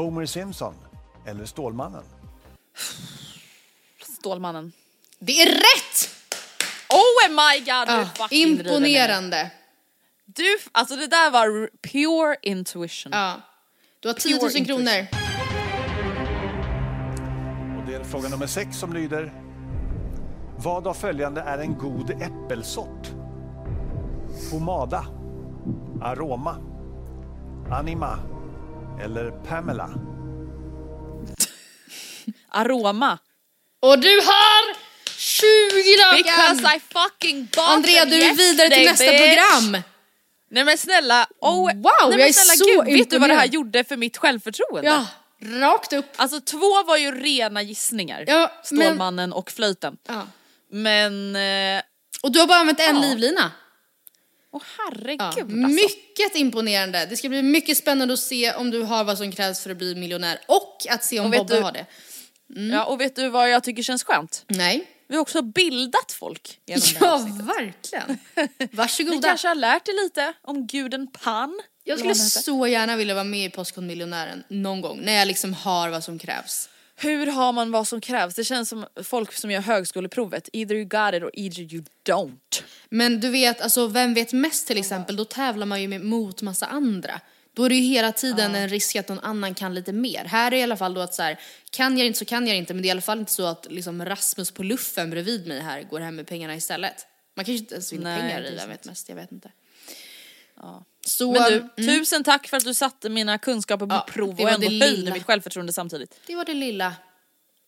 Homer Simpson eller Stålmannen? Stålmannen. Det är rätt! Oh my god, mig. imponerande. Du, alltså det där var pure intuition. Ja. Du har 10 000 Pure kronor. Och det är fråga nummer sex som lyder Vad av följande är en god äppelsort? Pomada, Aroma, Anima eller Pamela? Aroma. Och du har 20 Because lakan! I fucking bought Andrea, du är vidare till nästa bitch. program! Nej men snälla, oh, Wow, nej, jag men är snälla så gud, vet du vad det här imponerad. gjorde för mitt självförtroende? Ja, rakt upp. Alltså två var ju rena gissningar. Ja, men- Stålmannen och flöjten. Ja. Men, eh, Och du har bara använt en Ja. livlina. Åh herregud Ja, alltså. mycket imponerande. Det ska bli mycket spännande att se om du har vad som krävs för att bli miljonär och att se om Bobbe du- har det. Ja och vet du vad jag tycker känns skönt? Nej. Vi har också bildat folk genom det här Ja, verkligen. Ni Varsågoda. kanske har lärt er lite om guden Pan. Jag skulle så gärna vilja vara med i Postkodmiljonären någon gång när jag liksom har vad som krävs. Hur har man vad som krävs? Det känns som folk som gör högskoleprovet. Either you got it or either you don't. Men du vet, alltså Vem vet mest till exempel, då tävlar man ju med, mot massa andra. Då är det ju hela tiden en risk att någon annan kan lite mer. Här är i alla fall då att så här, kan jag inte så kan jag inte, men det är i alla fall inte så att liksom Rasmus på luffen bredvid mig här går hem med pengarna istället. Man kanske inte ens vinner pengar i. Vem vet mest, jag vet inte. Så, Men du, mm, tusen tack för att du satte mina kunskaper på Ja, prov och ändå höjde mitt självförtroende samtidigt. det var det lilla.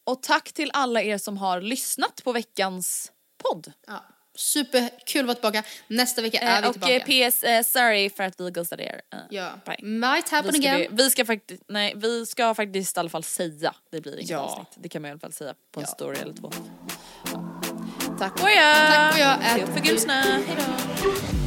Och tack till alla er som har lyssnat på veckans podd. Ja. Superkul att vara tillbaka. Nästa vecka är Eh, vi och tillbaka. eh, PS, eh, sorry för att vi ghostade er. Eh, ja. bye. Might happen Vi ska, again. vi ska faktiskt, nej vi ska faktiskt i alla fall säga, det blir inget Ja. avsnitt. Det kan man i alla fall säga på en Ja. story eller två. Tack och jag! Tack och jag. Upp för gusna, hejdå!